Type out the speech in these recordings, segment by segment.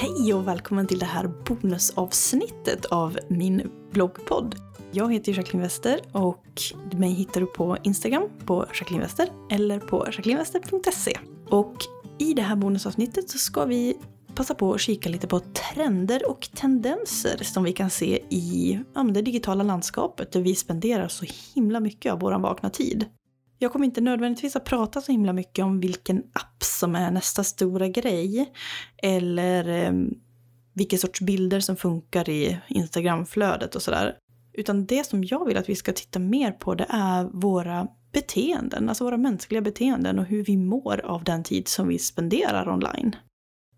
Hej och välkommen till det här bonusavsnittet av min bloggpodd. Jag heter Jacqueline Wester och mig hittar du på Instagram på Jacqueline Wester eller på jacquelinewester.se. Och i det här bonusavsnittet så ska vi passa på att kika lite på trender och tendenser som vi kan se i ja, det digitala landskapet där vi spenderar så himla mycket av vår vakna tid. Jag kommer inte nödvändigtvis att prata så himla mycket om vilken app som är nästa stora grej. Eller eh, vilka sorts bilder som funkar i Instagramflödet och sådär. Utan det som jag vill att vi ska titta mer på det är våra beteenden, alltså våra mänskliga beteenden och hur vi mår av den tid som vi spenderar online.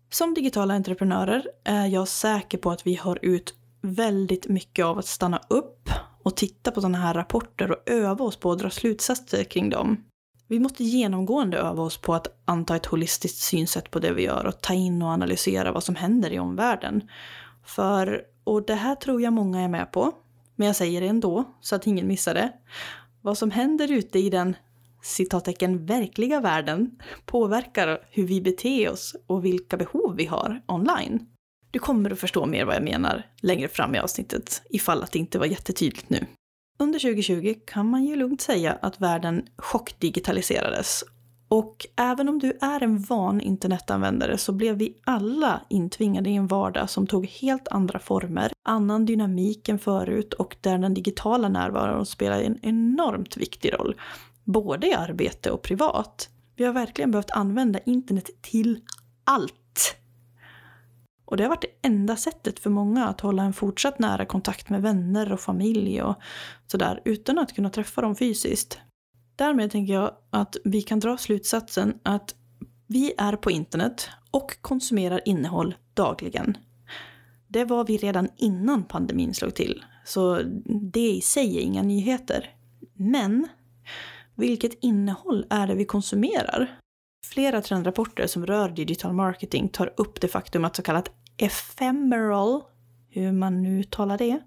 Som digitala entreprenörer är jag säker på att vi har ut väldigt mycket av att stanna upp och titta på sådana här rapporter och öva oss på att dra slutsatser kring dem. Vi måste genomgående öva oss på att anta ett holistiskt synsätt på det vi gör och ta in och analysera vad som händer i omvärlden. För, och det här tror jag många är med på, men jag säger det ändå så att ingen missar det. Vad som händer ute i den citattecken verkliga världen påverkar hur vi beter oss och vilka behov vi har online. Du kommer att förstå mer vad jag menar längre fram i avsnittet, ifall att det inte var jättetydligt nu. Under 2020 kan man ju lugnt säga att världen chockdigitaliserades. Och även om du är en van internetanvändare så blev vi alla intvingade i en vardag som tog helt andra former, annan dynamik än förut och där den digitala närvaron spelar en enormt viktig roll, både i arbete och privat. Vi har verkligen behövt använda internet till allt och det har varit det enda sättet för många att hålla en fortsatt nära kontakt med vänner och familj och sådär utan att kunna träffa dem fysiskt. Därmed tänker jag att vi kan dra slutsatsen att vi är på internet och konsumerar innehåll dagligen. Det var vi redan innan pandemin slog till, så det i sig är inga nyheter. Men vilket innehåll är det vi konsumerar? Flera trendrapporter som rör digital marketing tar upp det faktum att så kallat ephemeral, hur man nu talar det,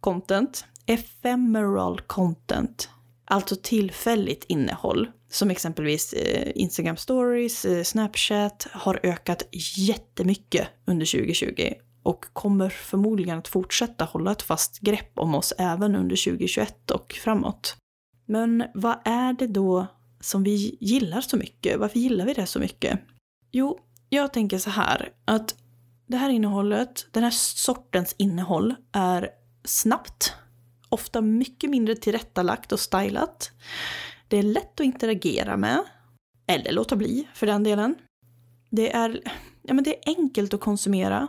content, ephemeral content, alltså tillfälligt innehåll, som exempelvis eh, Instagram stories, eh, Snapchat, har ökat jättemycket under 2020 och kommer förmodligen att fortsätta hålla ett fast grepp om oss även under 2021 och framåt. Men vad är det då som vi gillar så mycket? Varför gillar vi det så mycket? Jo, jag tänker så här att det här innehållet, den här sortens innehåll är snabbt, ofta mycket mindre tillrättalagt och stylat. Det är lätt att interagera med, eller låta bli för den delen. Det är, ja, men det är enkelt att konsumera,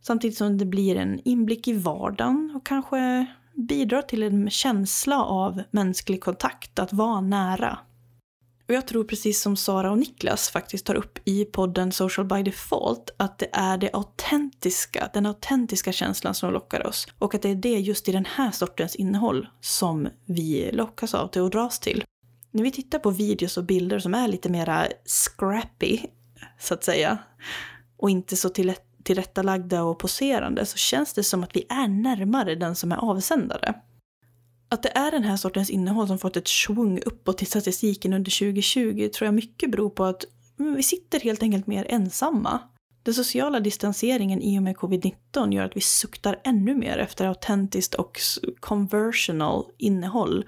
samtidigt som det blir en inblick i vardagen och kanske bidrar till en känsla av mänsklig kontakt, att vara nära. Och jag tror precis som Sara och Niklas faktiskt tar upp i podden Social by Default att det är det autentiska, den autentiska känslan som lockar oss. Och att det är det just i den här sortens innehåll som vi lockas av till och dras till. När vi tittar på videos och bilder som är lite mera scrappy, så att säga, och inte så till tillrättalagda och poserande så känns det som att vi är närmare den som är avsändare. Att det är den här sortens innehåll som fått ett svung uppåt i statistiken under 2020 tror jag mycket beror på att mm, vi sitter helt enkelt mer ensamma. Den sociala distanseringen i och med covid-19 gör att vi suktar ännu mer efter autentiskt och conversional innehåll.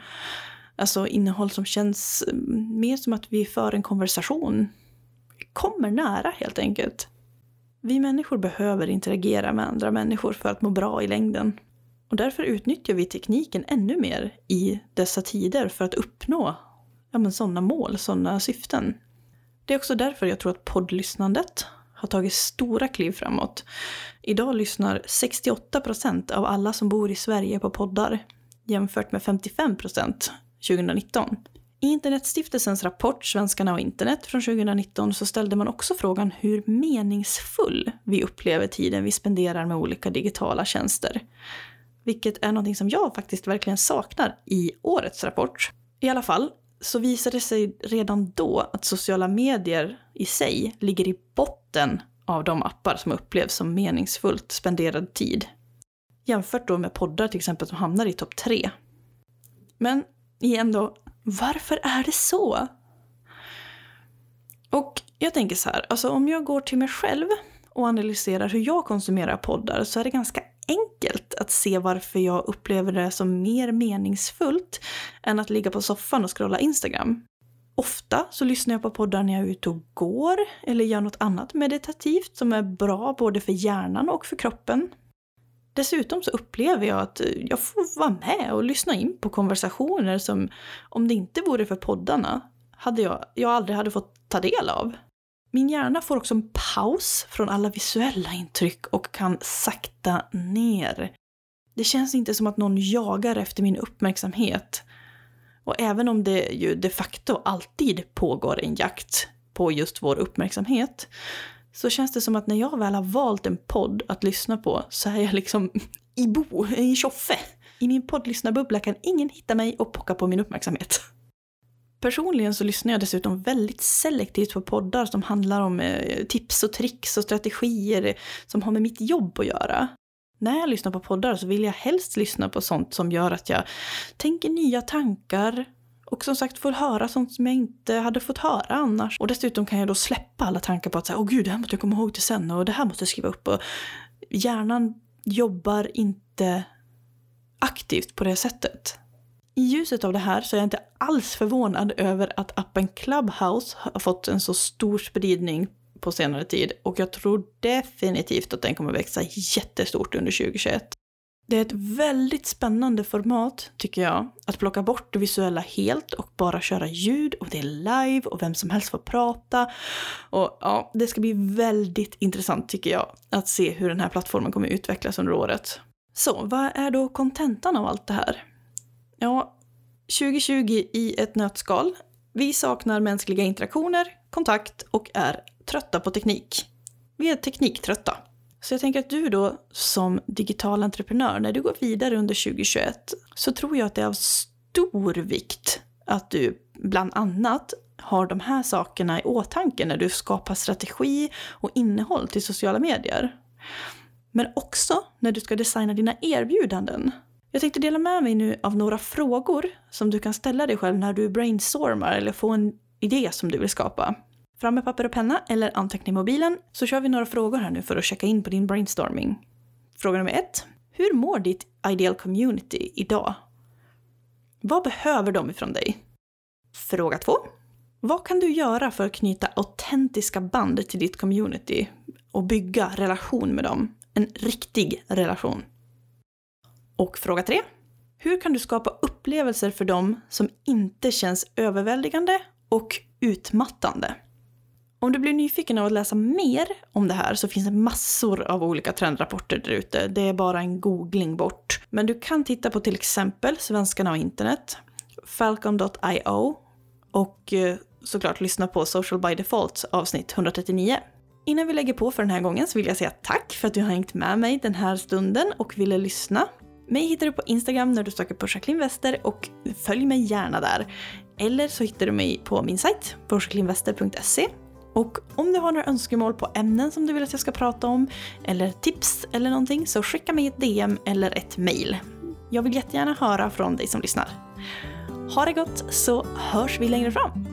Alltså innehåll som känns mm, mer som att vi för en konversation. Vi kommer nära helt enkelt. Vi människor behöver interagera med andra människor för att må bra i längden. Och därför utnyttjar vi tekniken ännu mer i dessa tider för att uppnå ja, sådana mål, sådana syften. Det är också därför jag tror att poddlyssnandet har tagit stora kliv framåt. Idag lyssnar 68 procent av alla som bor i Sverige på poddar jämfört med 55 procent 2019. I Internetstiftelsens rapport Svenskarna och internet från 2019 så ställde man också frågan hur meningsfull vi upplever tiden vi spenderar med olika digitala tjänster. Vilket är någonting som jag faktiskt verkligen saknar i årets rapport. I alla fall så visade det sig redan då att sociala medier i sig ligger i botten av de appar som upplevs som meningsfullt spenderad tid. Jämfört då med poddar till exempel som hamnar i topp tre. Men igen då, varför är det så? Och jag tänker så här, alltså om jag går till mig själv och analyserar hur jag konsumerar poddar så är det ganska enkelt att se varför jag upplever det som mer meningsfullt än att ligga på soffan och scrolla Instagram. Ofta så lyssnar jag på poddar när jag är ute och går eller gör något annat meditativt som är bra både för hjärnan och för kroppen. Dessutom så upplever jag att jag får vara med och lyssna in på konversationer som, om det inte vore för poddarna, hade jag, jag aldrig hade fått ta del av. Min hjärna får också en paus från alla visuella intryck och kan sakta ner. Det känns inte som att någon jagar efter min uppmärksamhet. Och även om det ju de facto alltid pågår en jakt på just vår uppmärksamhet så känns det som att när jag väl har valt en podd att lyssna på så är jag liksom i bo, i tjoffe. I min poddlyssnarbubbla kan ingen hitta mig och pocka på min uppmärksamhet. Personligen så lyssnar jag dessutom väldigt selektivt på poddar som handlar om eh, tips och tricks och strategier som har med mitt jobb att göra. När jag lyssnar på poddar så vill jag helst lyssna på sånt som gör att jag tänker nya tankar och som sagt får höra sånt som jag inte hade fått höra annars. Och dessutom kan jag då släppa alla tankar på att säga, åh gud, det här måste jag komma ihåg till sen och det här måste jag skriva upp. Och hjärnan jobbar inte aktivt på det sättet. I ljuset av det här så är jag inte alls förvånad över att appen Clubhouse har fått en så stor spridning på senare tid och jag tror definitivt att den kommer växa jättestort under 2021. Det är ett väldigt spännande format, tycker jag, att plocka bort det visuella helt och bara köra ljud och det är live och vem som helst får prata. Och ja, det ska bli väldigt intressant tycker jag att se hur den här plattformen kommer utvecklas under året. Så vad är då kontentan av allt det här? Ja, 2020 i ett nötskal. Vi saknar mänskliga interaktioner, kontakt och är trötta på teknik. Vi är tekniktrötta. Så jag tänker att du då som digital entreprenör, när du går vidare under 2021, så tror jag att det är av stor vikt att du bland annat har de här sakerna i åtanke när du skapar strategi och innehåll till sociala medier. Men också när du ska designa dina erbjudanden. Jag tänkte dela med mig nu av några frågor som du kan ställa dig själv när du brainstormar eller får en idé som du vill skapa. Fram med papper och penna eller anteckna i mobilen så kör vi några frågor här nu för att checka in på din brainstorming. Fråga nummer ett. Hur mår ditt ideal community idag? Vad behöver de ifrån dig? Fråga två. Vad kan du göra för att knyta autentiska band till ditt community och bygga relation med dem? En riktig relation. Och fråga tre. Hur kan du skapa upplevelser för dem som inte känns överväldigande och utmattande? Om du blir nyfiken av att läsa mer om det här så finns det massor av olika trendrapporter där ute. Det är bara en googling bort. Men du kan titta på till exempel Svenskarna och internet, Falcon.io och eh, såklart lyssna på Social by Default avsnitt 139. Innan vi lägger på för den här gången så vill jag säga tack för att du har hängt med mig den här stunden och ville lyssna. Mig hittar du på Instagram när du söker på Jacqueline Wester och följ mig gärna där. Eller så hittar du mig på min sajt, på Och om du har några önskemål på ämnen som du vill att jag ska prata om, eller tips eller någonting, så skicka mig ett DM eller ett mail. Jag vill jättegärna höra från dig som lyssnar. Ha det gott så hörs vi längre fram!